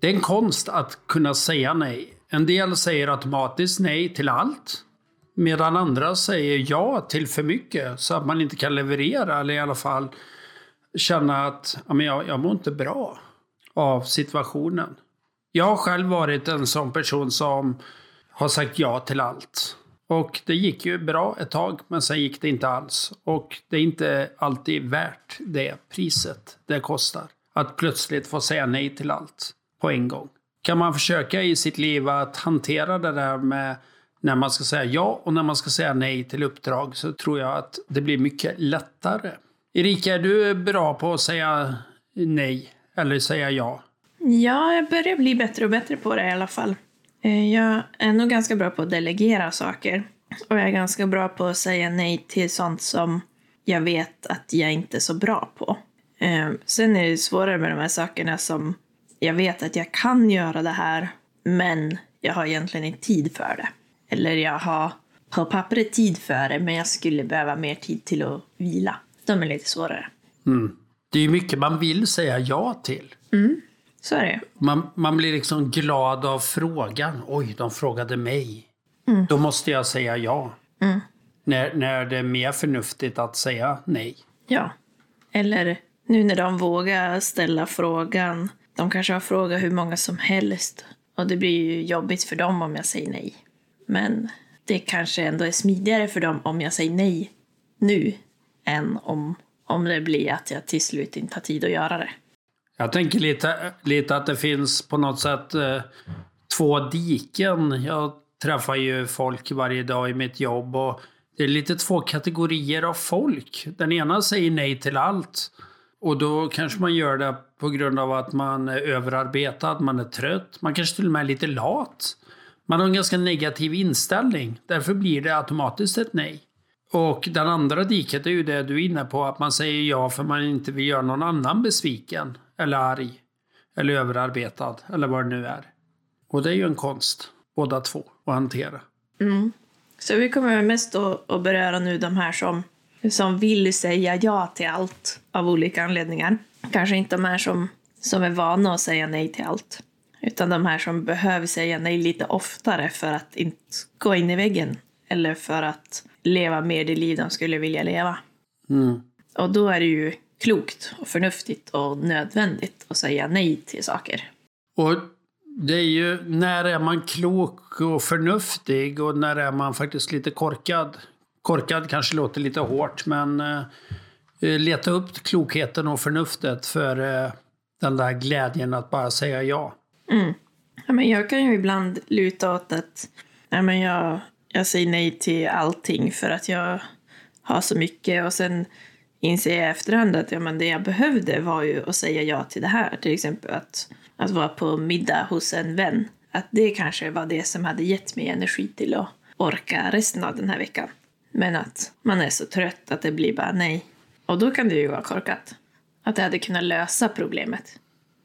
Det är en konst att kunna säga nej. En del säger automatiskt nej till allt. Medan andra säger ja till för mycket så att man inte kan leverera eller i alla fall känna att ja, men jag, jag mår inte bra av situationen. Jag har själv varit en sån person som har sagt ja till allt. Och det gick ju bra ett tag, men sen gick det inte alls. Och det är inte alltid värt det priset det kostar. Att plötsligt få säga nej till allt på en gång. Kan man försöka i sitt liv att hantera det där med när man ska säga ja och när man ska säga nej till uppdrag så tror jag att det blir mycket lättare. Erika, är du bra på att säga nej eller säga ja? Ja, jag börjar bli bättre och bättre på det i alla fall. Eh, jag är nog ganska bra på att delegera saker. Och jag är ganska bra på att säga nej till sånt som jag vet att jag inte är så bra på. Eh, sen är det svårare med de här sakerna som jag vet att jag kan göra det här, men jag har egentligen inte tid för det. Eller jag har på pappret tid för det, men jag skulle behöva mer tid till att vila. De är lite svårare. Mm. Det är ju mycket man vill säga ja till. Mm. Så är det man, man blir liksom glad av frågan. Oj, de frågade mig. Mm. Då måste jag säga ja. Mm. När, när det är mer förnuftigt att säga nej. Ja. Eller nu när de vågar ställa frågan. De kanske har frågat hur många som helst. Och det blir ju jobbigt för dem om jag säger nej. Men det kanske ändå är smidigare för dem om jag säger nej nu än om, om det blir att jag till slut inte har tid att göra det. Jag tänker lite, lite att det finns på något sätt eh, två diken. Jag träffar ju folk varje dag i mitt jobb och det är lite två kategorier av folk. Den ena säger nej till allt. Och då kanske man gör det på grund av att man är överarbetad, man är trött, man kanske till och med är lite lat. Man har en ganska negativ inställning. Därför blir det automatiskt ett nej. Och den andra diket är ju det du är inne på, att man säger ja för man inte vill göra någon annan besviken, eller arg, eller överarbetad, eller vad det nu är. Och det är ju en konst, båda två, att hantera. Mm. Så vi kommer mest att beröra nu de här som, som vill säga ja till allt av olika anledningar. Kanske inte de här som, som är vana att säga nej till allt. Utan de här som behöver säga nej lite oftare för att inte gå in i väggen. Eller för att leva mer det liv de skulle vilja leva. Mm. Och då är det ju klokt och förnuftigt och nödvändigt att säga nej till saker. Och det är ju, när är man klok och förnuftig och när är man faktiskt lite korkad? Korkad kanske låter lite hårt, men eh, leta upp klokheten och förnuftet för eh, den där glädjen att bara säga ja. Mm. Ja, men jag kan ju ibland luta åt att ja, men jag, jag säger nej till allting för att jag har så mycket och sen inser jag i efterhand att ja, men det jag behövde var ju att säga ja till det här. Till exempel att, att vara på middag hos en vän. Att det kanske var det som hade gett mig energi till att orka resten av den här veckan. Men att man är så trött att det blir bara nej. Och då kan det ju vara korkat. Att det hade kunnat lösa problemet.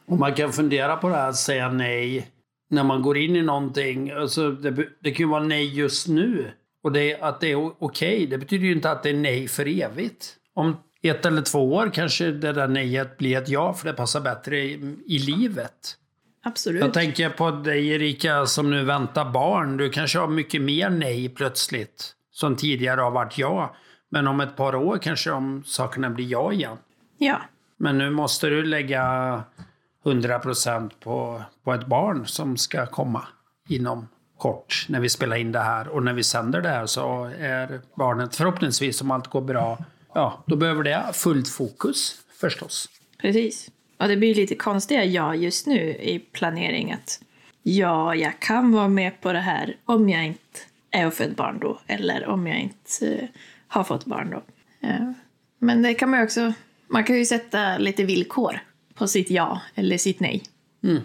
Och man kan fundera på det här att säga nej när man går in i någonting. Alltså det, det kan ju vara nej just nu. Och det, att det är okej, okay, det betyder ju inte att det är nej för evigt. Om ett eller två år kanske det där nejet blir ett ja, för det passar bättre i, i livet. Absolut. Jag tänker på dig Erika som nu väntar barn. Du kanske har mycket mer nej plötsligt. Som tidigare har varit ja. Men om ett par år kanske om sakerna blir ja igen. Ja. Men nu måste du lägga 100% på, på ett barn som ska komma inom kort när vi spelar in det här. Och när vi sänder det här så är barnet förhoppningsvis, om allt går bra, ja, då behöver det fullt fokus förstås. Precis. Och det blir lite konstiga ja just nu i planering att ja, jag kan vara med på det här om jag inte är och född barn då, eller om jag inte uh, har fått barn då. Uh, men det kan man också, man kan ju sätta lite villkor på sitt ja eller sitt nej. Mm.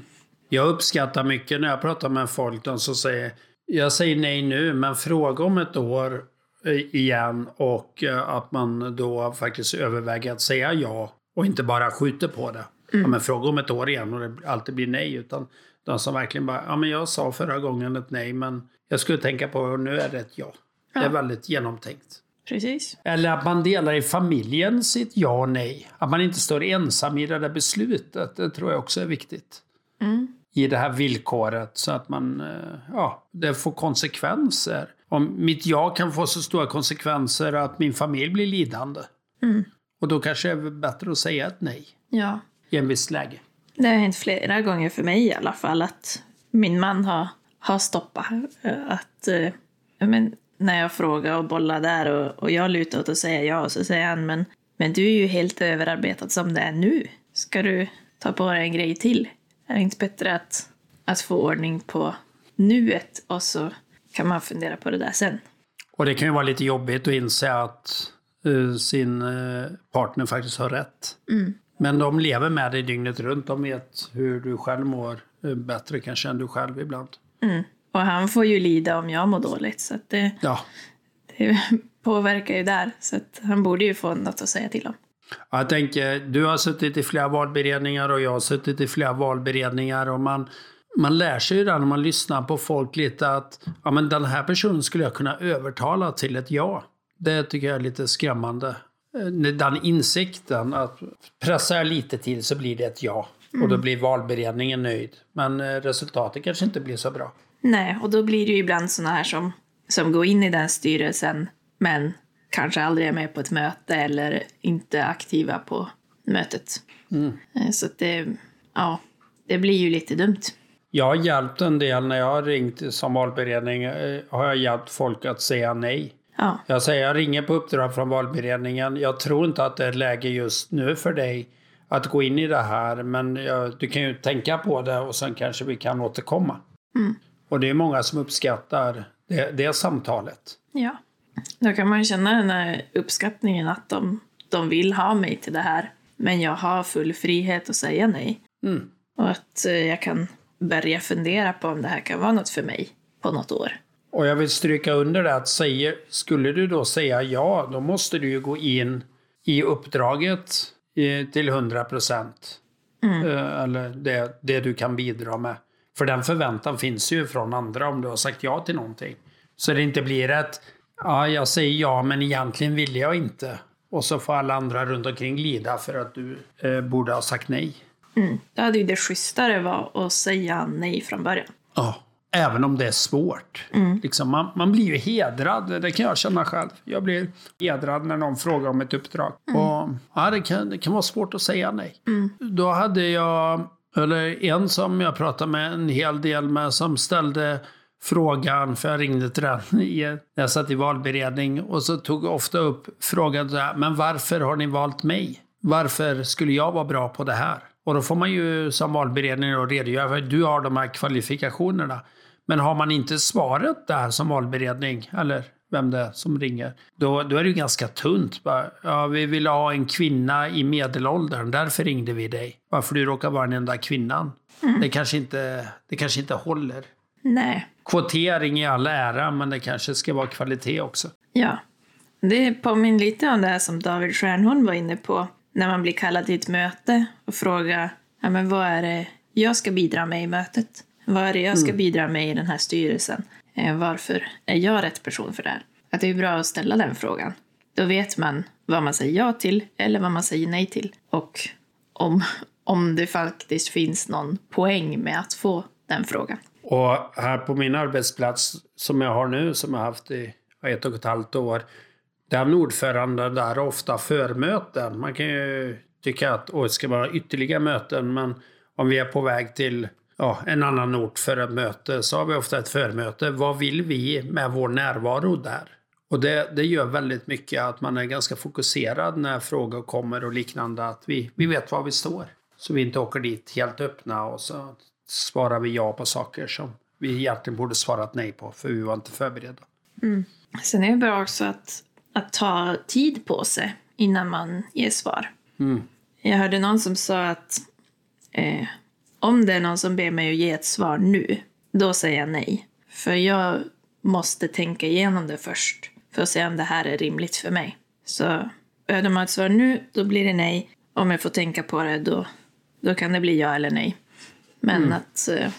Jag uppskattar mycket när jag pratar med folk de som säger jag säger nej nu, men fråga om ett år eh, igen och eh, att man då faktiskt överväger att säga ja och inte bara skjuter på det. Mm. Ja, men fråga om ett år igen och det alltid blir nej. Utan de som verkligen bara, ja men jag sa förra gången ett nej men jag skulle tänka på och nu är det ett ja. ja. Det är väldigt genomtänkt. Precis. Eller att man delar i familjen sitt ja och nej. Att man inte står ensam i det där beslutet. Det tror jag också är viktigt. Mm. I det här villkoret så att man, eh, ja, det får konsekvenser. Om mitt ja kan få så stora konsekvenser att min familj blir lidande. Mm. Och då kanske det är bättre att säga ett nej. Ja. I en viss läge. Det har hänt flera gånger för mig i alla fall att min man har, har stoppat. Eh, att, eh, men, när jag frågar och bollar där och, och jag lutar åt att säga ja och så säger han men, men du är ju helt överarbetad som det är nu. Ska du ta på dig en grej till? Är det inte bättre att, att få ordning på nuet och så kan man fundera på det där sen? Och det kan ju vara lite jobbigt att inse att uh, sin uh, partner faktiskt har rätt. Mm. Men de lever med dig dygnet runt. De vet hur du själv mår uh, bättre kanske än du själv ibland. Mm. Och han får ju lida om jag mår dåligt. Så det, ja. det påverkar ju där. Så han borde ju få något att säga till om. Jag tänker, du har suttit i flera valberedningar och jag har suttit i flera valberedningar. Och man, man lär sig ju där när man lyssnar på folk lite att ja, men den här personen skulle jag kunna övertala till ett ja. Det tycker jag är lite skrämmande. Eh, den insikten att pressar jag lite till så blir det ett ja. Mm. Och då mm. blir valberedningen nöjd. Men eh, resultatet kanske inte blir så bra. Nej, och då blir det ju ibland sådana här som, som går in i den styrelsen men kanske aldrig är med på ett möte eller inte aktiva på mötet. Mm. Eh, så att det, ja, det blir ju lite dumt. Jag har hjälpt en del när jag har ringt som valberedning. Har jag hjälpt folk att säga nej. Ja. Jag säger, jag ringer på uppdrag från valberedningen. Jag tror inte att det är läge just nu för dig att gå in i det här. Men jag, du kan ju tänka på det och sen kanske vi kan återkomma. Mm. Och det är många som uppskattar det, det samtalet. Ja. Då kan man känna den här uppskattningen att de, de vill ha mig till det här. Men jag har full frihet att säga nej. Mm. Och att eh, jag kan börja fundera på om det här kan vara något för mig på något år. Och jag vill stryka under det att säger, skulle du då säga ja, då måste du ju gå in i uppdraget till 100 procent. Mm. Eh, eller det, det du kan bidra med. För den förväntan finns ju från andra om du har sagt ja till någonting. Så det inte blir ett Ja, jag säger ja, men egentligen vill jag inte. Och så får alla andra runt omkring lida för att du eh, borde ha sagt nej. Mm. Det hade ju det schysstare var att säga nej från början. Ja, även om det är svårt. Mm. Liksom, man, man blir ju hedrad, det kan jag känna själv. Jag blir hedrad när någon frågar om ett uppdrag. Mm. Och, ja, det, kan, det kan vara svårt att säga nej. Mm. Då hade jag, eller en som jag pratade med en hel del med, som ställde frågan, för jag ringde till den när jag satt i valberedning och så tog jag ofta upp frågan så här, men varför har ni valt mig? Varför skulle jag vara bra på det här? Och då får man ju som valberedning redogöra för att du har de här kvalifikationerna. Men har man inte svaret där som valberedning, eller vem det är som ringer, då, då är det ju ganska tunt. Bara, ja, vi vill ha en kvinna i medelåldern, därför ringde vi dig. Varför du råkar vara den enda kvinnan. Mm. Det, kanske inte, det kanske inte håller. Nej. Kvotering i all ära, men det kanske ska vara kvalitet också. Ja. Det påminner lite om det här som David Stjernholm var inne på. När man blir kallad till ett möte och frågar ja, men vad är det jag ska bidra med i mötet? Vad är det jag ska mm. bidra med i den här styrelsen? Eh, varför är jag rätt person för det här? Att det är bra att ställa den frågan. Då vet man vad man säger ja till eller vad man säger nej till. Och om, om det faktiskt finns någon poäng med att få den frågan. Och här på min arbetsplats som jag har nu, som jag har haft i ett och ett halvt år, den ordföranden där har ofta förmöten. Man kan ju tycka att det ska vara ytterligare möten, men om vi är på väg till ja, en annan ort för ett möte så har vi ofta ett förmöte. Vad vill vi med vår närvaro där? Och det, det gör väldigt mycket att man är ganska fokuserad när frågor kommer och liknande. Att vi, vi vet var vi står. Så vi inte åker dit helt öppna och så svarar vi ja på saker som vi egentligen borde svarat nej på, för vi var inte förberedda. Mm. Sen är det bra också att, att ta tid på sig innan man ger svar. Mm. Jag hörde någon som sa att, eh, om det är någon som ber mig att ge ett svar nu, då säger jag nej. För jag måste tänka igenom det först för att se om det här är rimligt för mig. Så behöver man ett svar nu, då blir det nej. Om jag får tänka på det, då, då kan det bli ja eller nej. Men att eh,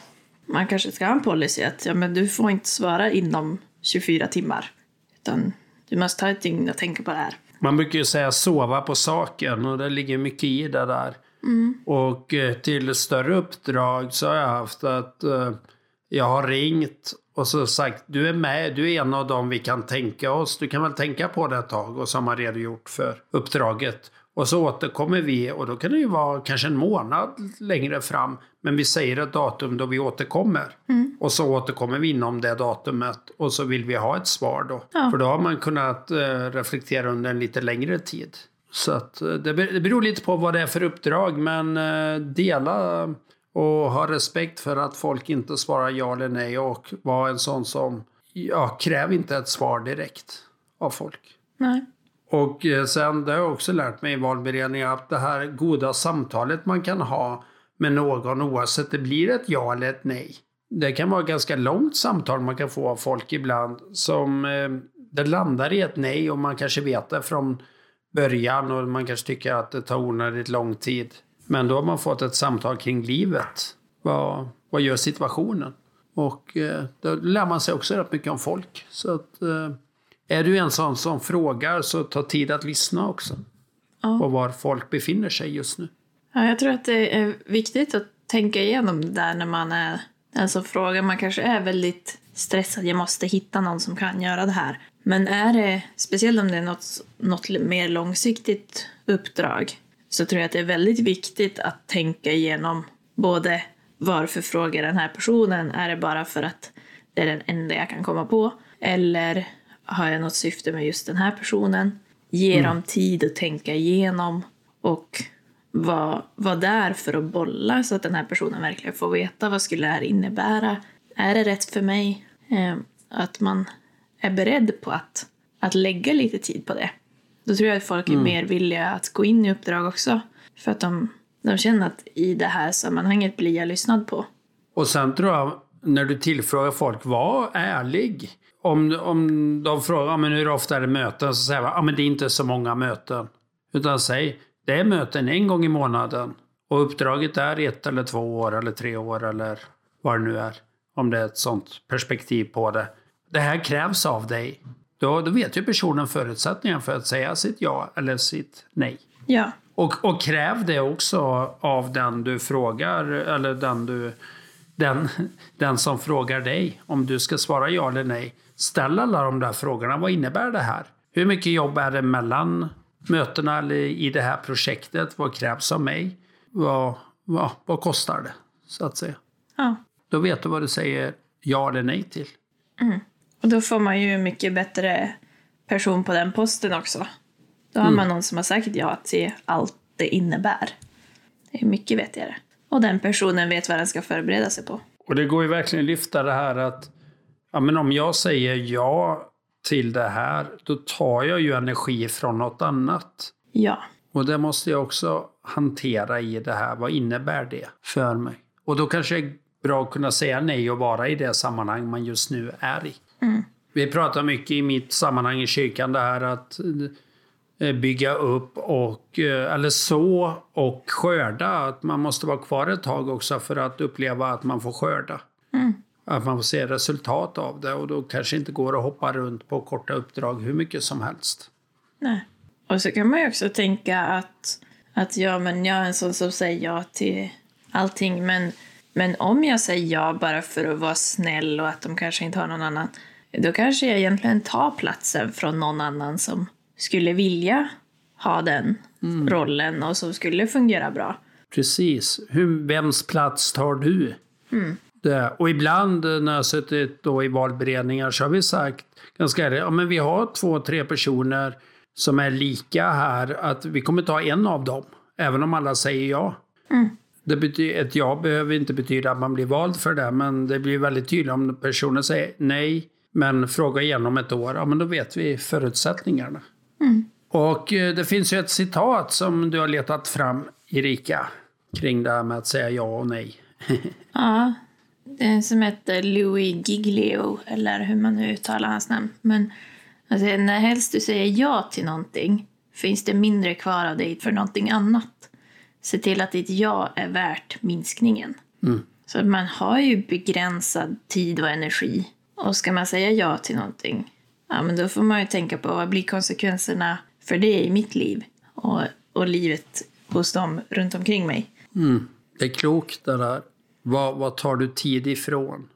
man kanske ska ha en policy att ja, men du får inte svara inom 24 timmar. Utan du måste ta ett dygn och tänka på det här. Man brukar ju säga sova på saken och det ligger mycket i det där. Och eh, till större uppdrag så har jag haft att eh, jag har ringt och så sagt du är med, du är en av dem vi kan tänka oss. Du kan väl tänka på det ett tag och så har man redogjort för uppdraget. Och så återkommer vi och då kan det ju vara kanske en månad längre fram. Men vi säger ett datum då vi återkommer. Och så återkommer vi inom det datumet och så vill vi ha ett svar då. Ja. För då har man kunnat eh, reflektera under en lite längre tid. Så att eh, det be- det beror lite på vad det är för uppdrag men eh, dela och ha respekt för att folk inte svarar ja eller nej och vara en sån som, ja, kräv inte ett svar direkt av folk. Nej. Och eh, sen, det har jag också lärt mig i valberedningen, att det här goda samtalet man kan ha med någon oavsett det blir ett ja eller ett nej. Det kan vara ett ganska långt samtal man kan få av folk ibland som det landar i ett nej och man kanske vet det från början och man kanske tycker att det tar onödigt lång tid. Men då har man fått ett samtal kring livet. Vad, vad gör situationen? Och eh, då lär man sig också rätt mycket om folk. Så att, eh, är du en sån som frågar så ta tid att lyssna också. Ja. På var folk befinner sig just nu. Ja, jag tror att det är viktigt att tänka igenom det där när man är som frågar. Man kanske är väldigt stressad, jag måste hitta någon som kan göra det här. Men är det, speciellt om det är något, något mer långsiktigt uppdrag, så tror jag att det är väldigt viktigt att tänka igenom både varför frågar den här personen? Är det bara för att det är den enda jag kan komma på? Eller har jag något syfte med just den här personen? Ge dem tid att tänka igenom och vara var där för att bolla så att den här personen verkligen får veta vad skulle det här innebära. Är det rätt för mig? Eh, att man är beredd på att, att lägga lite tid på det. Då tror jag att folk är mer villiga att gå in i uppdrag också. För att de, de känner att i det här sammanhanget blir jag lyssnad på. Och sen tror jag, när du tillfrågar folk, var ärlig. Om, om de frågar, "Ja, men hur ofta är det möten? Så säger man, men det är inte så många möten. Utan säg, det är möten en gång i månaden. Och uppdraget är ett eller två år eller tre år eller vad det nu är. Om det är ett sånt perspektiv på det. Det här krävs av dig. Då, då vet ju personen förutsättningar för att säga sitt ja eller sitt nej. Ja, Och, och kräv det också av den du frågar, eller den, du, den, den som frågar dig, om du ska svara ja eller nej. Ställ alla de där frågorna. Vad innebär det här? Hur mycket jobb är det mellan mötena eller i det här projektet? Vad krävs av mig? Vad, vad, vad kostar det, så att säga? ja. Då vet du vad du säger ja eller nej till. Och då får man ju en mycket bättre person på den posten också. Då har man någon som har sagt ja till allt det innebär. Det är mycket vettigare. Och den personen vet vad den ska förbereda sig på. Och det går ju verkligen att lyfta det här att ja, men om jag säger ja till det här, då tar jag ju energi från något annat. Ja. Och det måste jag också hantera i det här. Vad innebär det för mig? Och då kanske det är bra att kunna säga nej och vara i det sammanhang man just nu är i. Vi pratar mycket i mitt sammanhang i kyrkan det här att eh, bygga upp och, eh, eller så och skörda. Att man måste vara kvar ett tag också för att uppleva att man får skörda. Att man får se resultat av det och då kanske inte går att hoppa runt på korta uppdrag hur mycket som helst. Nej. Och så kan man ju också tänka att, att ja, men jag är en sån som säger ja till allting. Men, men om jag säger ja bara för att vara snäll och att de kanske inte har någon annan. Då kanske jag egentligen tar platsen från någon annan som skulle vilja ha den rollen och som skulle fungera bra. Precis. Hur, vems plats tar du? Det. Och ibland eh, när jag har suttit då i valberedningar så har vi sagt ganska ärligt, ja men vi har två, tre personer som är lika här, att vi kommer ta en av dem. Även om alla säger ja. Det betyder, ett ja behöver inte betyda att man blir vald för det, men det blir väldigt tydligt om personen säger nej, men frågar igen om ett år, ja men då vet vi förutsättningarna. Och eh, det finns ju ett citat som du har letat fram, Erika, kring det här med att säga ja och nej. Ja, som heter Louis Giglio, eller hur man nu uttalar hans namn. Men alltså, när helst du säger ja till någonting finns det mindre kvar av dig för någonting annat. Se till att ditt ja är värt minskningen. Så att man har ju begränsad tid och energi. Och ska man säga ja till någonting, ja men då får man ju tänka på vad blir konsekvenserna för det i mitt liv och, och livet hos dem runt omkring mig. Det är klokt det där. Vad, vad tar du tid ifrån?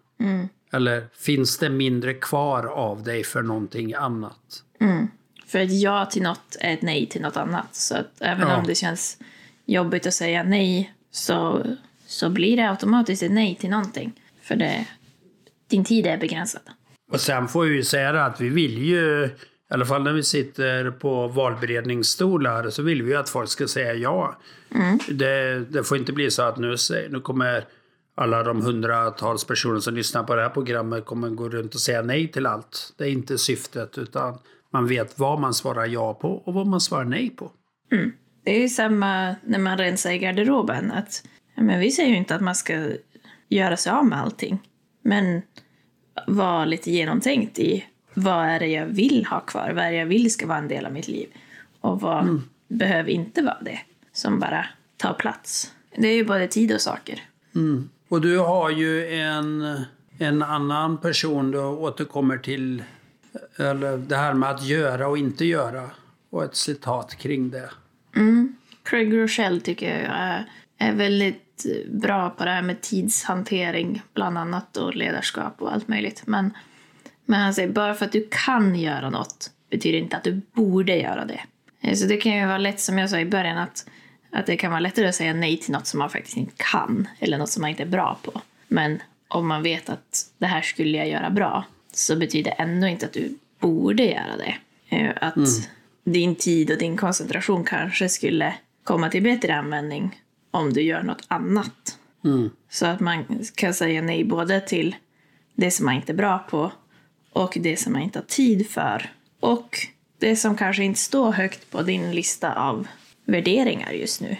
Eller finns det mindre kvar av dig för någonting annat? För ett ja till något är ett nej till något annat. Så att även Ja. om det känns jobbigt att säga nej så, så blir det automatiskt ett nej till någonting. För det, din tid är begränsad. Och sen får vi ju säga det att vi vill ju, i alla fall när vi sitter på valberedningsstolar, så vill vi ju att folk ska säga ja. Det, det får inte bli så att nu, nu kommer alla de hundratals personer som lyssnar på det här programmet kommer gå runt och säga nej till allt. Det är inte syftet, utan man vet vad man svarar ja på och vad man svarar nej på. Det är ju samma när man rensar i garderoben. Att, men vi säger ju inte att man ska göra sig av med allting. Men vara lite genomtänkt i vad är det jag vill ha kvar? Vad är det jag vill ska vara en del av mitt liv? Och vad behöver inte vara det som bara tar plats? Det är ju både tid och saker. Och du har ju en, en annan person du återkommer till, eller det här med att göra och inte göra. Och ett citat kring det. Mm. Craig Rochelle tycker jag är, är väldigt bra på det här med tidshantering, bland annat, och ledarskap och allt möjligt. Men, men han säger bara för att du kan göra något betyder inte att du borde göra det. Eh, så det kan ju vara lätt, som jag sa i början, att, att det kan vara lättare att säga nej till något som man faktiskt inte kan, eller något som man inte är bra på. Men om man vet att det här skulle jag göra bra, så betyder det ändå inte att du borde göra det. Eh, Att din tid och din koncentration kanske skulle komma till bättre användning om du gör något annat. Så att man kan säga nej både till det som man inte är bra på och det som man inte har tid för. Och det som kanske inte står högt på din lista av värderingar just nu.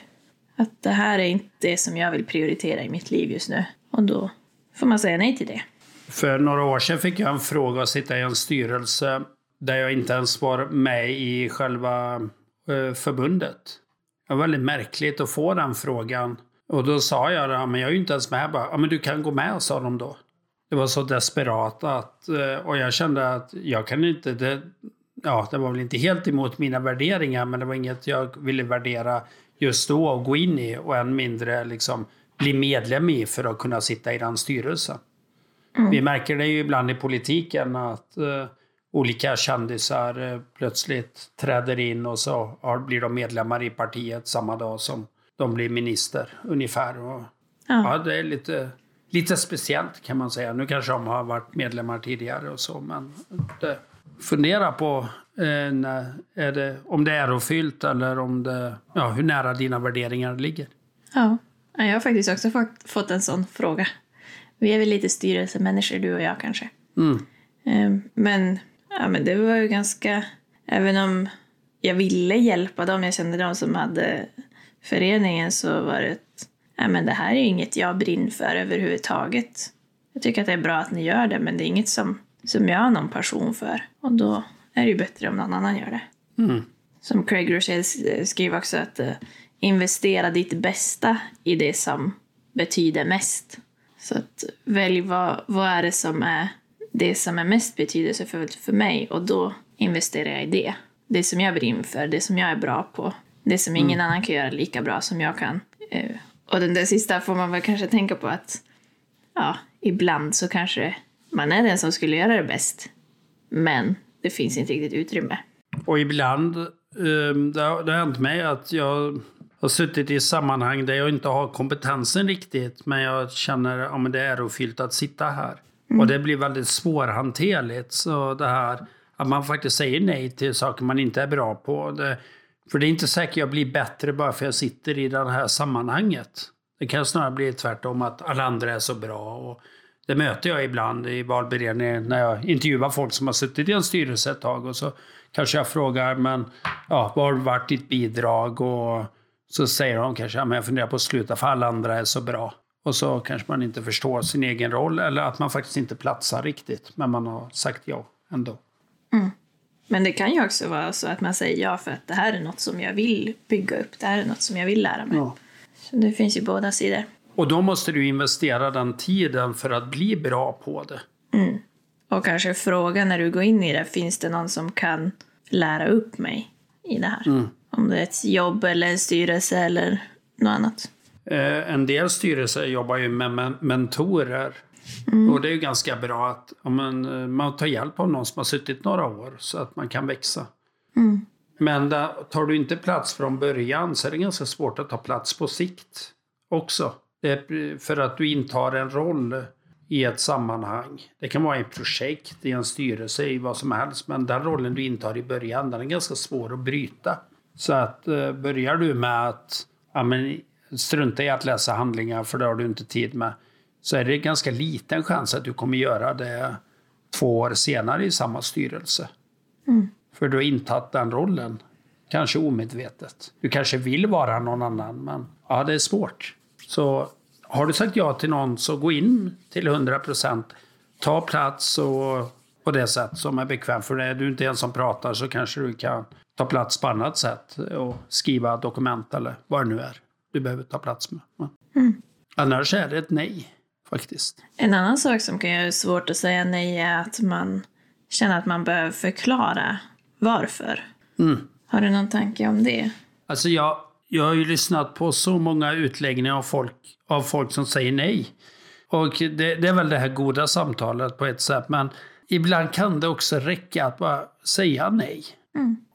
Att det här är inte det som jag vill prioritera i mitt liv just nu. Och då får man säga nej till det. För några år sedan fick jag en fråga att sitta i en styrelse där jag inte ens var med i själva eh, förbundet. Det var väldigt märkligt att få den frågan. Och då sa jag det, men jag är ju inte ens med. Jag Bara, ja, men du kan gå med, sa de då. Det var så desperat att, eh, och jag kände att jag kan inte, det, ja, det var väl inte helt emot mina värderingar, men det var inget jag ville värdera just då och gå in i och än mindre liksom bli medlem i för att kunna sitta i den styrelsen. Vi märker det ju ibland i politiken att eh, olika kändisar eh, plötsligt träder in och så har, blir de medlemmar i partiet samma dag som de blir minister ungefär. Och, Ja. ja. det är lite, lite speciellt kan man säga. Nu kanske de har varit medlemmar tidigare och så, men det, fundera på eh, när, är det, om det är ärofyllt eller om det, ja, hur nära dina värderingar ligger. Ja, Ja, jag har faktiskt också fått, fått en sån fråga. Vi är väl lite styrelsemänniskor, du och jag kanske. Mm. Eh, Men, ja, men det var ju ganska... Även om jag ville hjälpa dem, jag kände de som hade föreningen, så var det ett, ja, men det här är inget jag brinner för överhuvudtaget. Jag tycker att det är bra att ni gör det, men det är inget som, som jag har någon passion för. Och då är det ju bättre om någon annan gör det. Mm. Som Craig Rochelle skriver också att eh, investera ditt bästa i det som betyder mest. Så att välj vad, vad är det som är det som är mest betydelsefullt för mig och då investerar jag i det. Det som jag brinner för, det som jag är bra på. Det som ingen annan kan göra lika bra som jag kan. Eh, Och den där sista får man väl kanske tänka på att ja, ibland så kanske man är den som skulle göra det bäst. Men det finns inte riktigt utrymme. Och ibland, eh, det har, hänt mig att jag har suttit i sammanhang där jag inte har kompetensen riktigt, men jag känner att ja, men det är ärofyllt att sitta här. Och det blir väldigt svårhanterligt. Så det här att man faktiskt säger nej till saker man inte är bra på. Det, för det är inte säkert jag blir bättre bara för jag sitter i det här sammanhanget. Det kan snarare bli tvärtom att alla andra är så bra. Och det möter jag ibland i valberedningen när jag intervjuar folk som har suttit i en styrelse ett tag. Och så kanske jag frågar, men ja, vad har varit ditt bidrag? Och så säger de kanske, ja, men jag funderar på att sluta för alla andra är så bra. Och så kanske man inte förstår sin egen roll eller att man faktiskt inte platsar riktigt. Men man har sagt ja ändå. Men det kan ju också vara så att man säger ja för att det här är något som jag vill bygga upp. Det här är något som jag vill lära mig. Ja. Så det finns ju båda sidor. Och då måste du investera den tiden för att bli bra på det. Och kanske fråga när du går in i det, finns det någon som kan lära upp mig i det här? Om det är ett jobb eller en styrelse eller något annat. Eh, en del styrelser jobbar ju med men- mentorer. Och det är ju ganska bra att ja, men, eh, man tar hjälp av någon som har suttit några år så att man kan växa. Men där, tar du inte plats från början så är det ganska svårt att ta plats på sikt också. För att du intar en roll i ett sammanhang. Det kan vara i ett projekt, i en styrelse, i vad som helst. Men den rollen du intar i början, den är ganska svår att bryta. Så att eh, börjar du med att ja, men, strunta i att läsa handlingar för det har du inte tid med. Så är det ganska liten chans att du kommer göra det två år senare i samma styrelse. För du har intagit den rollen. Kanske omedvetet. Du kanske vill vara någon annan, men ja, det är svårt. Så har du sagt ja till någon så gå in till 100 procent. Ta plats och på det sätt som är bekvämt. För är du inte en som pratar så kanske du kan ta plats på annat sätt och skriva dokument eller vad det nu är du behöver ta plats med. Ja. Annars är det ett nej, faktiskt. En annan sak som kan göra det svårt att säga nej är att man känner att man behöver förklara varför. Har du någon tanke om det? Alltså jag, jag har ju lyssnat på så många utläggningar av folk, av folk som säger nej. Och det, det är väl det här goda samtalet på ett sätt. Men ibland kan det också räcka att bara säga nej.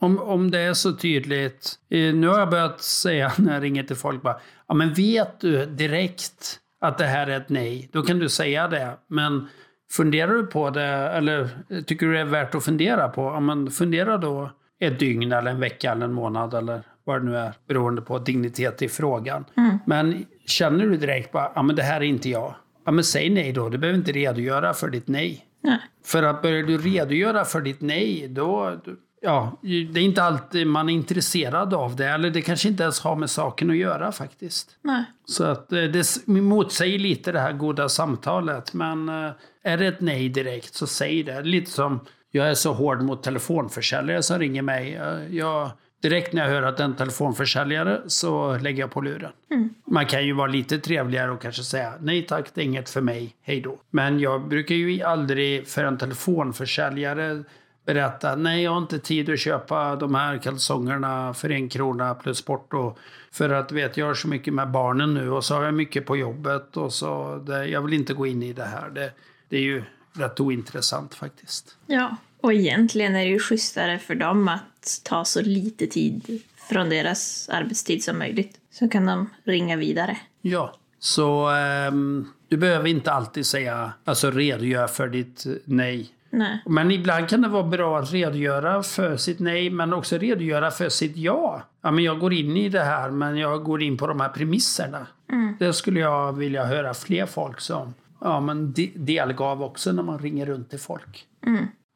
Om, om det är så tydligt. Eh, Nu har jag börjat säga när jag ringer till folk bara, ja men vet du direkt att det här är ett nej, då kan du säga det. Men funderar du på det, eller tycker du det är värt att fundera på, ja men fundera då ett dygn eller en vecka eller en månad eller vad det nu är, beroende på dignitet i frågan. Men känner du direkt bara, ja men det här är inte jag. Ja men säg nej då, du behöver inte redogöra för ditt nej. Nej. För att börjar du redogöra för ditt nej, då... Ja, det är inte alltid man är intresserad av det. Eller det kanske inte ens har med saken att göra faktiskt. Nej. Så att eh, det motsäger lite det här goda samtalet. Men eh, är det ett nej direkt så säg det. Lite som jag är så hård mot telefonförsäljare som ringer mig. Jag, direkt när jag hör att det är en telefonförsäljare så lägger jag på luren. Man kan ju vara lite trevligare och kanske säga nej tack, det är inget för mig, hej då. Men jag brukar ju aldrig för en telefonförsäljare berätta nej jag har inte tid att köpa de här kalsongerna för en krona plus porto. För att vet jag har så mycket med barnen nu och så har jag mycket på jobbet och så det, jag vill inte gå in i det här. Det, det är ju rätt ointressant faktiskt. Ja, och egentligen är det ju schysstare för dem att ta så lite tid från deras arbetstid som möjligt. Så kan de ringa vidare. Ja, så ehm, du behöver inte alltid säga, alltså redogör för ditt nej. Nej. Men ibland kan det vara bra att redogöra för sitt nej, men också redogöra för sitt ja. Ja, men jag går in i det här, men jag går in på de här premisserna. Det skulle jag vilja höra fler folk som ja, men de- delgav också när man ringer runt till folk.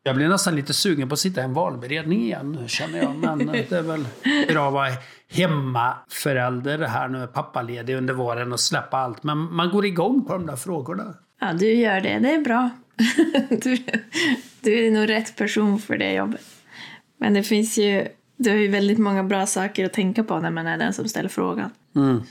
Jag blir nästan lite sugen på att sitta i en valberedning igen nu, känner jag. Men det är väl bra att vara hemmaförälder här nu, pappaledig under våren och släppa allt. Men man går igång på de där frågorna. Ja, du gör det. Det är bra. du, du är nog rätt person för det jobbet. Men det finns ju, du har ju väldigt många bra saker att tänka på när man är den som ställer frågan.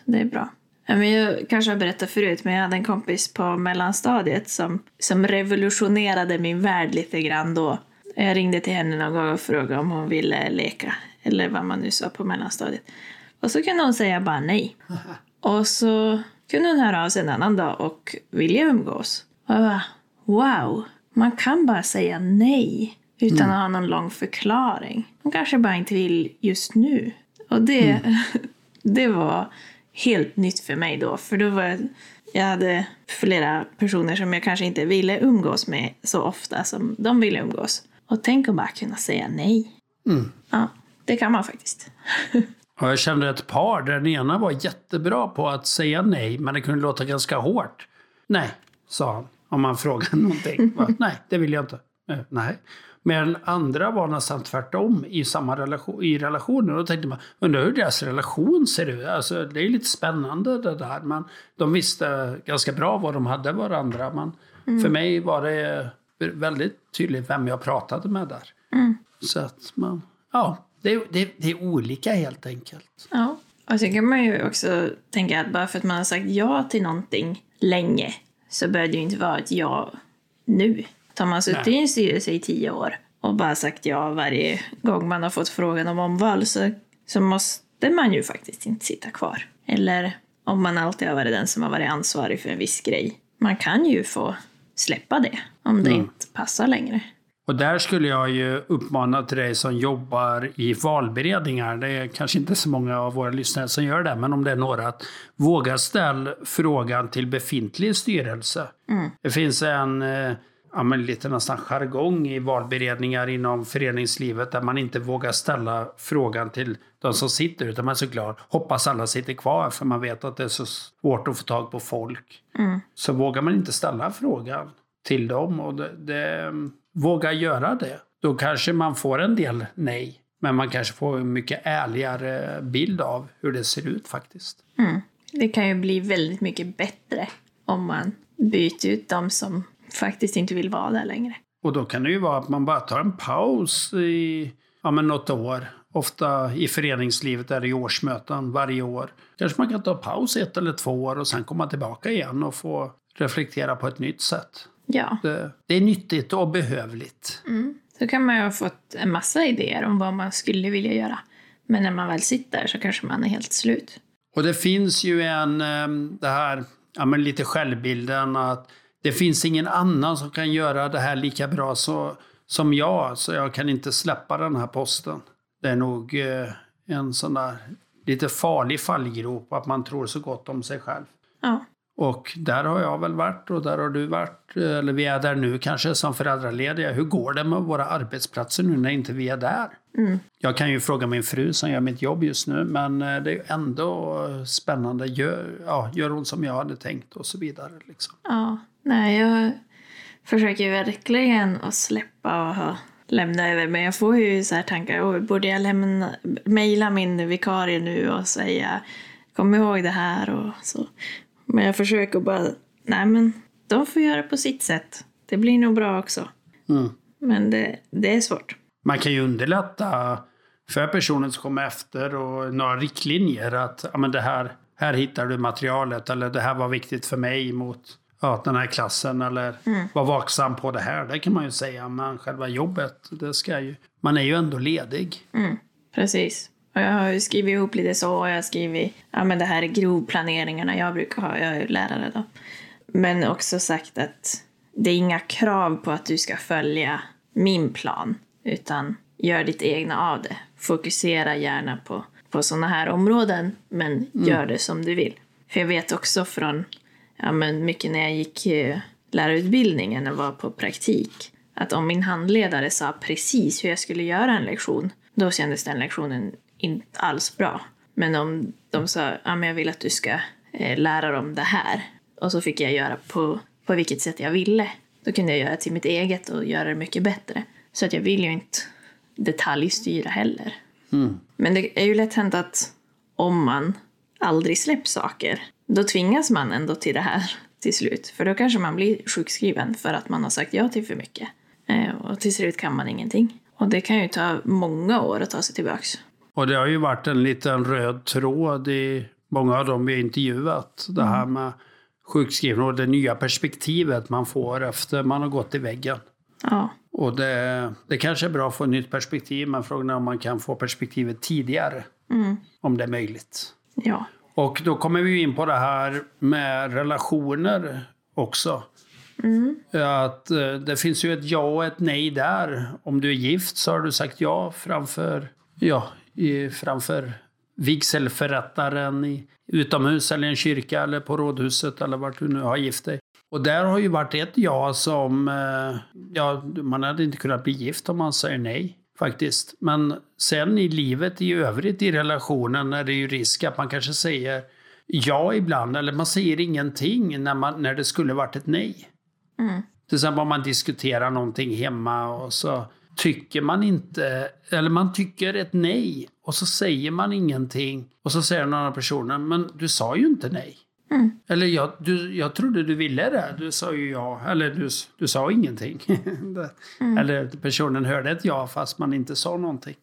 Så det är bra. Men jag kanske har berättat förut, men jag hade en kompis på mellanstadiet som, som revolutionerade min värld lite grann då. Jag ringde till henne någon gång och frågade om hon ville leka, eller vad man nu sa på mellanstadiet. Och så kunde hon säga bara nej. Och så kunde hon höra av sig en annan dag och vilja umgås. Och jag bara, wow, man kan bara säga nej utan att ha någon lång förklaring. Hon kanske bara inte vill just nu. Och det, det var helt nytt för mig då, för då var jag, jag hade flera personer som jag kanske inte ville umgås med så ofta som de ville umgås. Och tänk att bara kunna säga nej. Ja, det kan man faktiskt. Och jag kände ett par där den ena var jättebra på att säga nej, men det kunde låta ganska hårt. Nej, sa han. Om man frågade någonting. Bara, nej, det vill jag inte. Eh, Nej. Men andra var nästan tvärtom i samma relation, i relationer. Då tänkte man, undrar hur deras relation ser ut? Alltså, det är lite spännande det där. Men de visste ganska bra vad de hade varandra. Men mm. för mig var det väldigt tydligt vem jag pratade med där. Mm. Så att man, ja, det, det, det är olika helt enkelt. Ja, och så kan man ju också tänka att bara för att man har sagt ja till någonting länge så behöver det ju inte vara ett ja nu. Har man suttit i en styrelse i tio år och bara sagt ja varje gång man har fått frågan om omval så, så måste man ju faktiskt inte sitta kvar. Eller om man alltid har varit den som har varit ansvarig för en viss grej. Man kan ju få släppa det om det mm. inte passar längre. Och där skulle jag ju uppmana till dig som jobbar i valberedningar, det är kanske inte så många av våra lyssnare som gör det, men om det är några, att våga ställa frågan till befintlig styrelse. Mm. Det finns en eh, ja, men lite nästan jargong i valberedningar inom föreningslivet där man inte vågar ställa frågan till de som sitter utan man är så glad. Hoppas alla sitter kvar för man vet att det är så svårt att få tag på folk. Mm. Så vågar man inte ställa frågan till dem och det, det, våga göra det. Då kanske man får en del nej. Men man kanske får en mycket ärligare bild av hur det ser ut faktiskt. Mm. Det kan ju bli väldigt mycket bättre om man byter ut de som faktiskt inte vill vara där längre. Och då kan det ju vara att man bara tar en paus i ja, men något år. Ofta i föreningslivet är det årsmöten varje år. Kanske man kan ta paus ett eller två år och sen komma tillbaka igen och få reflektera på ett nytt sätt. Ja. Det, det är nyttigt och behövligt. Mm. Så kan man ju ha fått en massa idéer om vad man skulle vilja göra. Men när man väl sitter så kanske man är helt slut. Och det finns ju en, ehm, det här, ja men lite självbilden att det finns ingen annan som kan göra det här lika bra så, som jag, så jag kan inte släppa den här posten. Det är nog eh, en sån där lite farlig fallgrop, att man tror så gott om sig själv. Ja. Och där har jag väl varit och där har du varit, eller vi är där nu kanske som föräldralediga. Hur går det med våra arbetsplatser nu när inte vi är där? Mm. Jag kan ju fråga min fru som gör mitt jobb just nu, men eh, det är ändå spännande. Gör, ja, gör hon som jag hade tänkt och så vidare. Liksom. Ja, nej, jag försöker verkligen att släppa och ha lämna över. Men jag får ju så här tankar, oh, borde jag lämna, mejla min vikarie nu och säga kom ihåg det här och så. Men jag försöker bara, nej men de får göra på sitt sätt. Det blir nog bra också. Mm. Men det, det är svårt. Man kan ju underlätta för personen som kommer efter och några riktlinjer att ja, men det här, här hittar du materialet eller det här var viktigt för mig mot ja, den här klassen eller mm. var vaksam på det här. Det kan man ju säga. Men själva jobbet, det ska ju... Man är ju ändå ledig. Mm. Precis. Och jag har skrivit ihop lite så. Och jag har skrivit ja, men det här är grovplaneringarna jag brukar ha. Jag är lärare då. Men också sagt att det är inga krav på att du ska följa min plan. Utan gör ditt egna av det. Fokusera gärna på, på sådana här områden. Men mm. gör det som du vill. För jag vet också från ja, men mycket när jag gick eh, lärarutbildningen och var på praktik. Att om min handledare sa precis hur jag skulle göra en lektion, då kändes den lektionen inte alls bra. Men om de sa ja, men jag vill att du ska eh, lära dem det här och så fick jag göra på, på vilket sätt jag ville. Då kunde jag göra till mitt eget och göra det mycket bättre. Så att jag vill ju inte detaljstyra heller. Mm. Men det är ju lätt hänt att om man aldrig släpper saker, då tvingas man ändå till det här till slut. För då kanske man blir sjukskriven för att man har sagt ja till för mycket. Eh, och till slut kan man ingenting. Och det kan ju ta många år att ta sig tillbaks. Och det har ju varit en liten röd tråd i många av dem vi har intervjuat. Det här mm. med sjukskrivning och det nya perspektivet man får efter man har gått i väggen. Ja. Och det, det kanske är bra att få ett nytt perspektiv, men frågan är om man kan få perspektivet tidigare. Mm. Om det är möjligt. Ja. Och då kommer vi in på det här med relationer också. Mm. Att eh, det finns ju ett ja och ett nej där. Om du är gift så har du sagt ja framför ja, i, framför vigselförrättaren i, utomhus eller i en kyrka eller på rådhuset eller vart du nu har gift dig. Och där har ju varit ett ja som, eh, ja, man hade inte kunnat bli gift om man säger nej faktiskt. Men sen i livet i övrigt i relationen är det ju risk att man kanske säger ja ibland eller man säger ingenting när, man, när det skulle varit ett nej. Mm. Till exempel om man diskuterar någonting hemma och så tycker man inte, eller man tycker ett nej och så säger man ingenting och så säger den andra personen, men du sa ju inte nej. Mm. Eller jag, du, jag trodde du ville det, du sa ju ja, eller du, du sa ingenting. Mm. Eller personen hörde ett ja fast man inte sa någonting.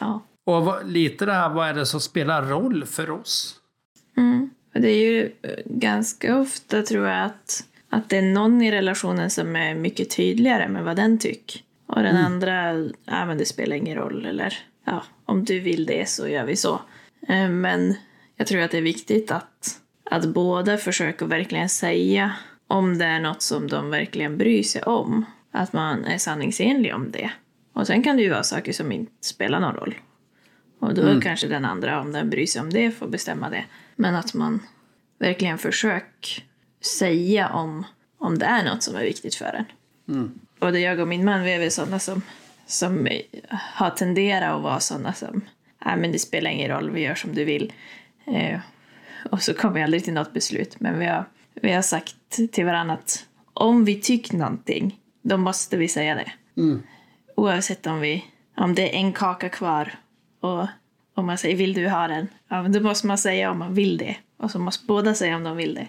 Ja. Och vad, lite det här, vad är det som spelar roll för oss? Mm. Det är ju eh, ganska ofta tror jag att, att det är någon i relationen som är mycket tydligare med vad den tycker. Och den andra, ja men det spelar ingen roll eller ja, om du vill det så gör vi så. Eh, Men jag tror att det är viktigt att, att båda försöker verkligen säga om det är något som de verkligen bryr sig om. Att man är sanningsenlig om det. Och sen kan det ju vara saker som inte spelar någon roll. Och då kanske den andra, om den bryr sig om det, får bestämma det. Men att man verkligen försöker säga om, om det är något som är viktigt för en. Både jag och min man, vi är väl sådana som, som har tenderat att vara sådana som, nej men det spelar ingen roll, vi gör som du vill. Eh, och så kommer vi aldrig till något beslut. Men vi har, vi har sagt till varandra att om vi tycker någonting, då måste vi säga det. Oavsett om, vi, om det är en kaka kvar och om man säger vill du ha den? Ja, men då måste man säga om man vill det. Och så måste båda säga om de vill det.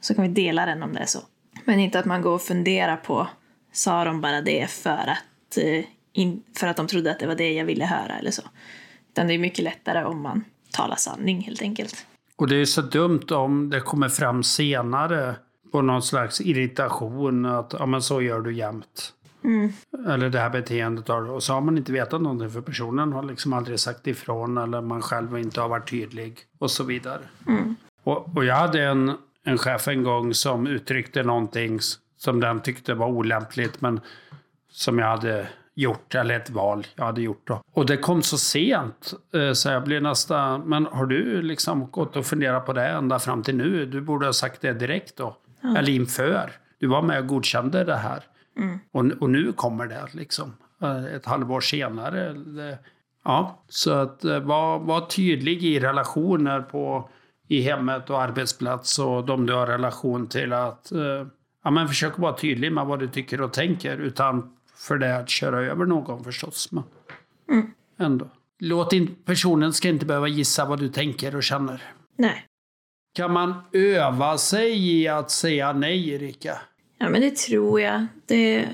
Så kan vi dela den om det är så. Men inte att man går och funderar på sa de bara det för att, eh, för att de trodde att det var det jag ville höra eller så. Utan det är mycket lättare om man talar sanning helt enkelt. Och det är så dumt om det kommer fram senare på någon slags irritation att ja, men så gör du jämt. Eller det här beteendet har. Och så har man inte vetat någonting för personen har liksom aldrig sagt ifrån eller man själv inte har varit tydlig och så vidare. Och, och jag hade en, en chef en gång som uttryckte någonting som den tyckte var olämpligt men som jag hade gjort, eller ett val jag hade gjort då. Och det kom så sent eh, så jag blev nästan, men har du liksom gått och funderat på det ända fram till nu? Du borde ha sagt det direkt då. Eller inför. Du var med och godkände det här. Och, och nu kommer det liksom. eh, Ett halvår senare. Det, ja, så att eh, var, var tydlig i relationer på, i hemmet och arbetsplats och de du har relation till att ja, men försök vara tydlig med vad du tycker och tänker utan för det att köra över någon förstås. Men ändå. Låt in, personen ska inte behöva gissa vad du tänker och känner. Nej. Kan man öva sig i att säga nej, Erika? Ja, men det tror jag. Det,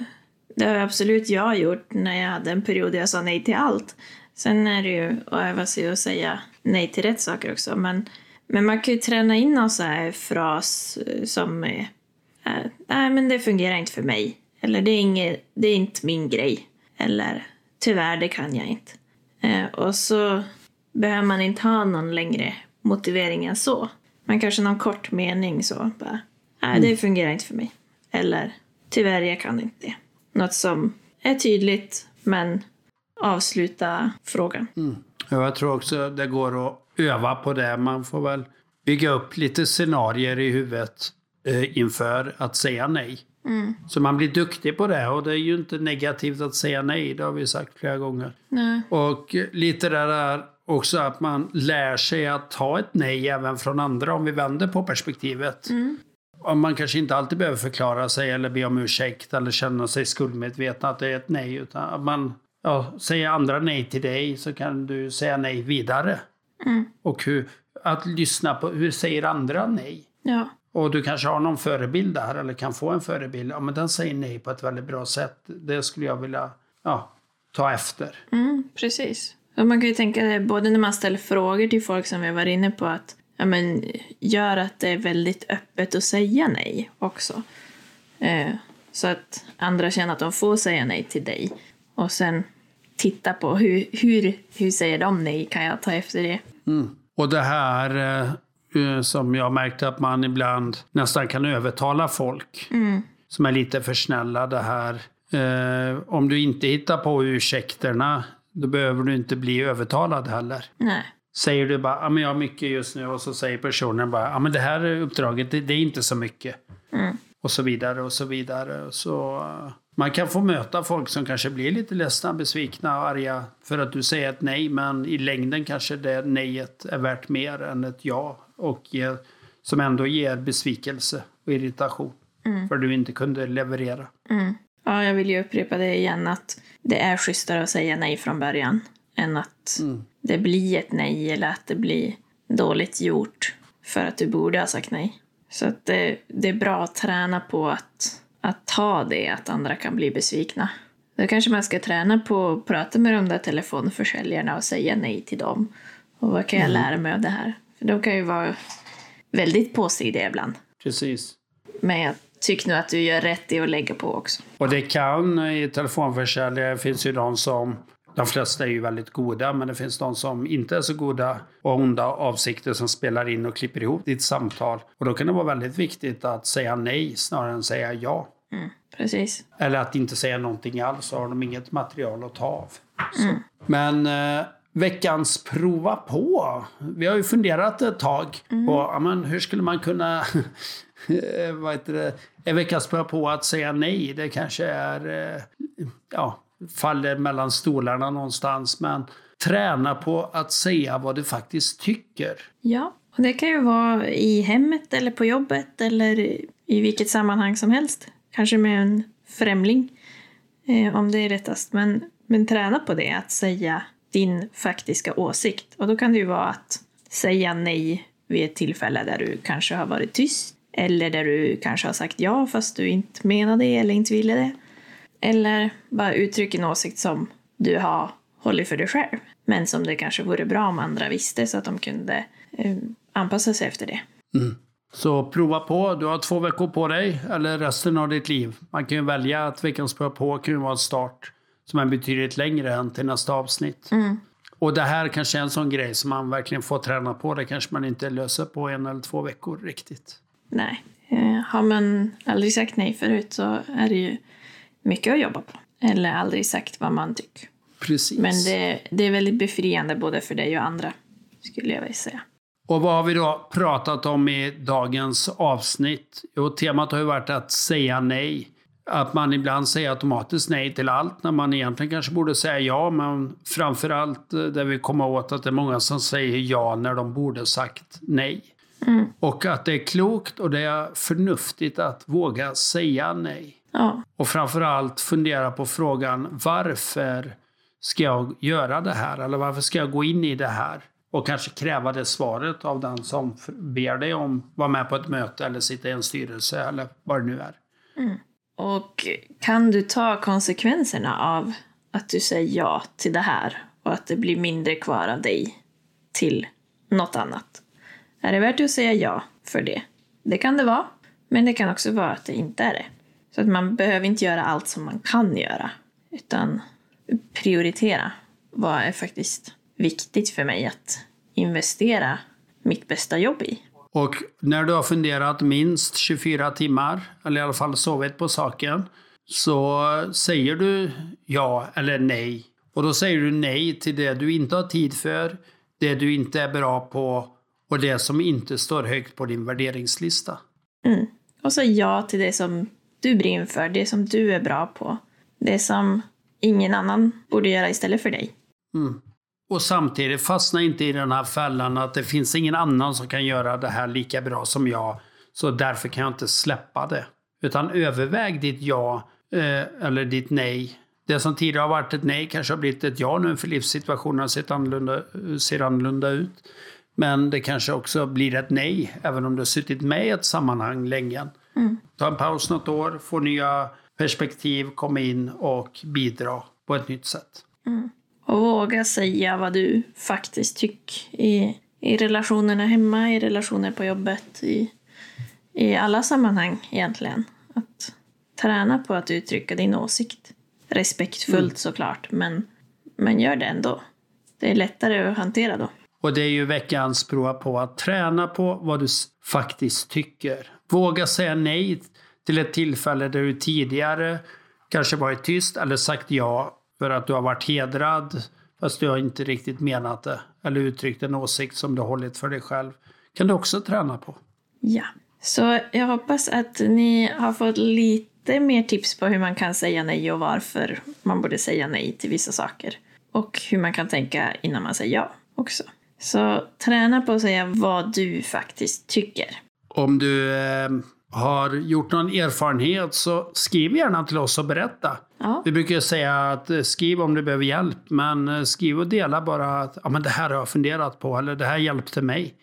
det har absolut jag gjort när jag hade en period där jag sa nej till allt. Sen är det ju att öva sig att säga nej till rätt saker också. Men, men man kan ju träna in någon så här fras eh, som är eh, nej men det fungerar inte för mig. Eller det är, inget, det är inte min grej. Eller tyvärr, det kan jag inte. Eh, och så behöver man inte ha någon längre motivering än så. Men kanske någon kort mening så. Bara, nej, det fungerar inte för mig. Eller tyvärr, jag kan inte det. Något som är tydligt, men avsluta frågan. Ja, jag tror också det går att öva på det. Man får väl bygga upp lite scenarier i huvudet eh, inför att säga nej. Så man blir duktig på det och det är ju inte negativt att säga nej, det har vi sagt flera gånger. Nej. Och lite det där också att man lär sig att ta ett nej även från andra om vi vänder på perspektivet. Och man kanske inte alltid behöver förklara sig eller be om ursäkt eller känna sig skuldmedveten att det är ett nej. Utan att man ja, säger andra nej till dig så kan du säga nej vidare. Och hur, att lyssna på hur säger andra nej. Ja. Och du kanske har någon förebild där eller kan få en förebild. Ja, men den säger nej på ett väldigt bra sätt. Det skulle jag vilja ja, ta efter. Mm, precis. Och man kan ju tänka det både när man ställer frågor till folk som vi var inne på att ja, men, gör att det är väldigt öppet att säga nej också. Eh, så att andra känner att de får säga nej till dig. Och sen titta på hur, hur, hur säger de nej, kan jag ta efter det? Och det här eh, som jag märkte att man ibland nästan kan övertala folk. Som är lite för snälla det här. Eh, om du inte hittar på ursäkterna, då behöver du inte bli övertalad heller. Nej. Säger du bara, ja men jag har mycket just nu och så säger personen bara, ja men det här uppdraget, det, det är inte så mycket. Och så vidare och så vidare. Så eh, man kan få möta folk som kanske blir lite ledsna, besvikna och arga för att du säger ett nej, men i längden kanske det nejet är värt mer än ett ja. Och ger, som ändå ger besvikelse och irritation. För du inte kunde leverera. Ja, jag vill ju upprepa det igen att det är schysstare att säga nej från början än att det blir ett nej eller att det blir dåligt gjort för att du borde ha sagt nej. Så att det, det är bra att träna på att, att ta det, att andra kan bli besvikna. Då kanske man ska träna på att prata med de där telefonförsäljarna och säga nej till dem. Och vad kan jag lära mig av det här? De kan ju vara väldigt påstridiga ibland. Precis. Men jag tycker nog att du gör rätt i att lägga på också. Och det kan i telefonförsäljare finns ju de som de flesta är ju väldigt goda, men det finns de som inte är så goda och onda avsikter som spelar in och klipper ihop ditt samtal. Och då kan det vara väldigt viktigt att säga nej snarare än säga ja. Mm, precis. Eller att inte säga någonting alls, så har de inget material att ta av. Så. Men eh, veckans prova på. Vi har ju funderat ett tag på ja, men hur skulle man kunna vad heter det, en veckans prova på att säga nej. Det kanske är, eh, ja, faller mellan stolarna någonstans. Men träna på att säga vad du faktiskt tycker. Ja, och det kan ju vara i hemmet eller på jobbet eller i vilket sammanhang som helst. Kanske med en främling, eh, om det är rättast. Men, men träna på det, att säga din faktiska åsikt. Och då kan det ju vara att säga nej vid ett tillfälle där du kanske har varit tyst. Eller där du kanske har sagt ja fast du inte menade det eller inte ville det. Eller bara uttrycka en åsikt som du har hållit för dig själv. Men som det kanske vore bra om andra visste så att de kunde eh, anpassa sig efter det. Mm. Så prova på. Du har två veckor på dig, eller resten av ditt liv. Man kan ju välja att veckans prova på kan ju vara en start som är betydligt längre än till nästa avsnitt. Och det här kanske är en sån grej som man verkligen får träna på. Det kanske man inte löser på en eller två veckor riktigt. Nej, eh, har man aldrig sagt nej förut så är det ju mycket att jobba på. Eller aldrig sagt vad man tycker. Precis. Men det, det är väldigt befriande både för dig och andra, skulle jag vilja säga. Och vad har vi då pratat om i dagens avsnitt? Jo, temat har ju varit att säga nej. Att man ibland säger automatiskt nej till allt när man egentligen kanske borde säga ja. Men framförallt eh, där vi kommer åt att det är många som säger ja när de borde sagt nej. Och att det är klokt och det är förnuftigt att våga säga nej. Ja, Och framförallt fundera på frågan varför ska jag göra det här? Eller varför ska jag gå in i det här? Och kanske kräva det svaret av den som ber dig om att vara med på ett möte eller sitta i en styrelse eller vad det nu är och kan du ta konsekvenserna av att du säger ja till det här och att det blir mindre kvar av dig till något annat? Är det värt att säga ja för det? Det kan det vara, men det kan också vara att det inte är det. Så att man behöver inte göra allt som man kan göra, utan prioritera. Vad är faktiskt viktigt för mig att investera mitt bästa jobb i? Och när du har funderat minst 24 timmar, eller i alla fall sovit på saken, så säger du ja eller nej. Och då säger du nej till det du inte har tid för, det du inte är bra på och det som inte står högt på din värderingslista. Mm. Och så ja till det som du brinner för, det som du är bra på. Det som ingen annan borde göra istället för dig. Och samtidigt fastna inte i den här fällan att det finns ingen annan som kan göra det här lika bra som jag. Så därför kan jag inte släppa det. Utan överväg ditt ja eh, eller ditt nej. Det som tidigare har varit ett nej kanske har blivit ett ja nu för livssituationen sett annorlunda, ser annorlunda ut. Men det kanske också blir ett nej även om du har suttit med i ett sammanhang länge. Ta en paus något år, få nya perspektiv, komma in och bidra på ett nytt sätt. Och våga säga vad du faktiskt tycker i, i relationerna hemma, i relationer på jobbet, i, i alla sammanhang egentligen. Att träna på att uttrycka din åsikt. Respektfullt såklart, men, men gör det ändå. Det är lättare att hantera då. Och det är ju veckans prova på att träna på vad du faktiskt tycker. Våga säga nej till ett tillfälle där du tidigare kanske varit tyst eller sagt ja för att du har varit hedrad fast du har inte riktigt menat det. Eller uttryckt en åsikt som du har hållit för dig själv. Kan du också träna på. Ja. Så jag hoppas att ni har fått lite mer tips på hur man kan säga nej och varför man borde säga nej till vissa saker. Och hur man kan tänka innan man säger ja också. Så träna på att säga vad du faktiskt tycker. Om du eh, har gjort någon erfarenhet så skriv gärna till oss och berätta. Ja. Vi brukar säga att eh, skriv om du behöver hjälp, men eh, skriv och dela bara att ja, men det här har jag funderat på eller det här hjälpte mig.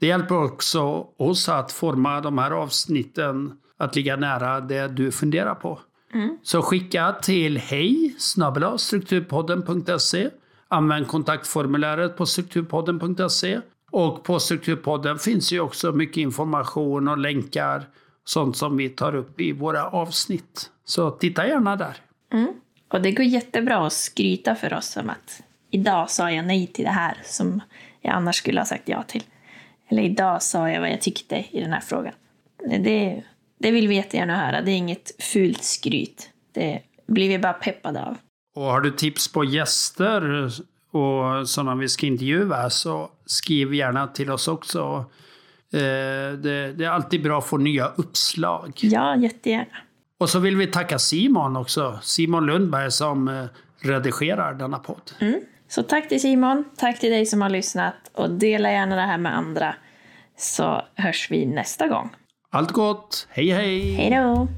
Det hjälper också oss att forma de här avsnitten att ligga nära det du funderar på. Så skicka till hej strukturpodden.se. Använd kontaktformuläret på strukturpodden.se. Och på Strukturpodden finns ju också mycket information och länkar. Sånt som vi tar upp i våra avsnitt. Så titta gärna där. Och det går jättebra att skryta för oss om att idag sa jag nej till det här som jag annars skulle ha sagt ja till. Eller idag sa jag vad jag tyckte i den här frågan. Det, det vill vi jättegärna höra. Det är inget fult skryt. Det blir vi bara peppade av. Och har du tips på gäster och sådana vi ska intervjua så skriv gärna till oss också. Eh, Det, det är alltid bra att få nya uppslag. Ja, jättegärna. Och så vill vi tacka Simon också. Simon Lundberg som eh, redigerar denna podd. Så tack till Simon, tack till dig som har lyssnat och dela gärna det här med andra så hörs vi nästa gång. Allt gott, hej hej! Hej då!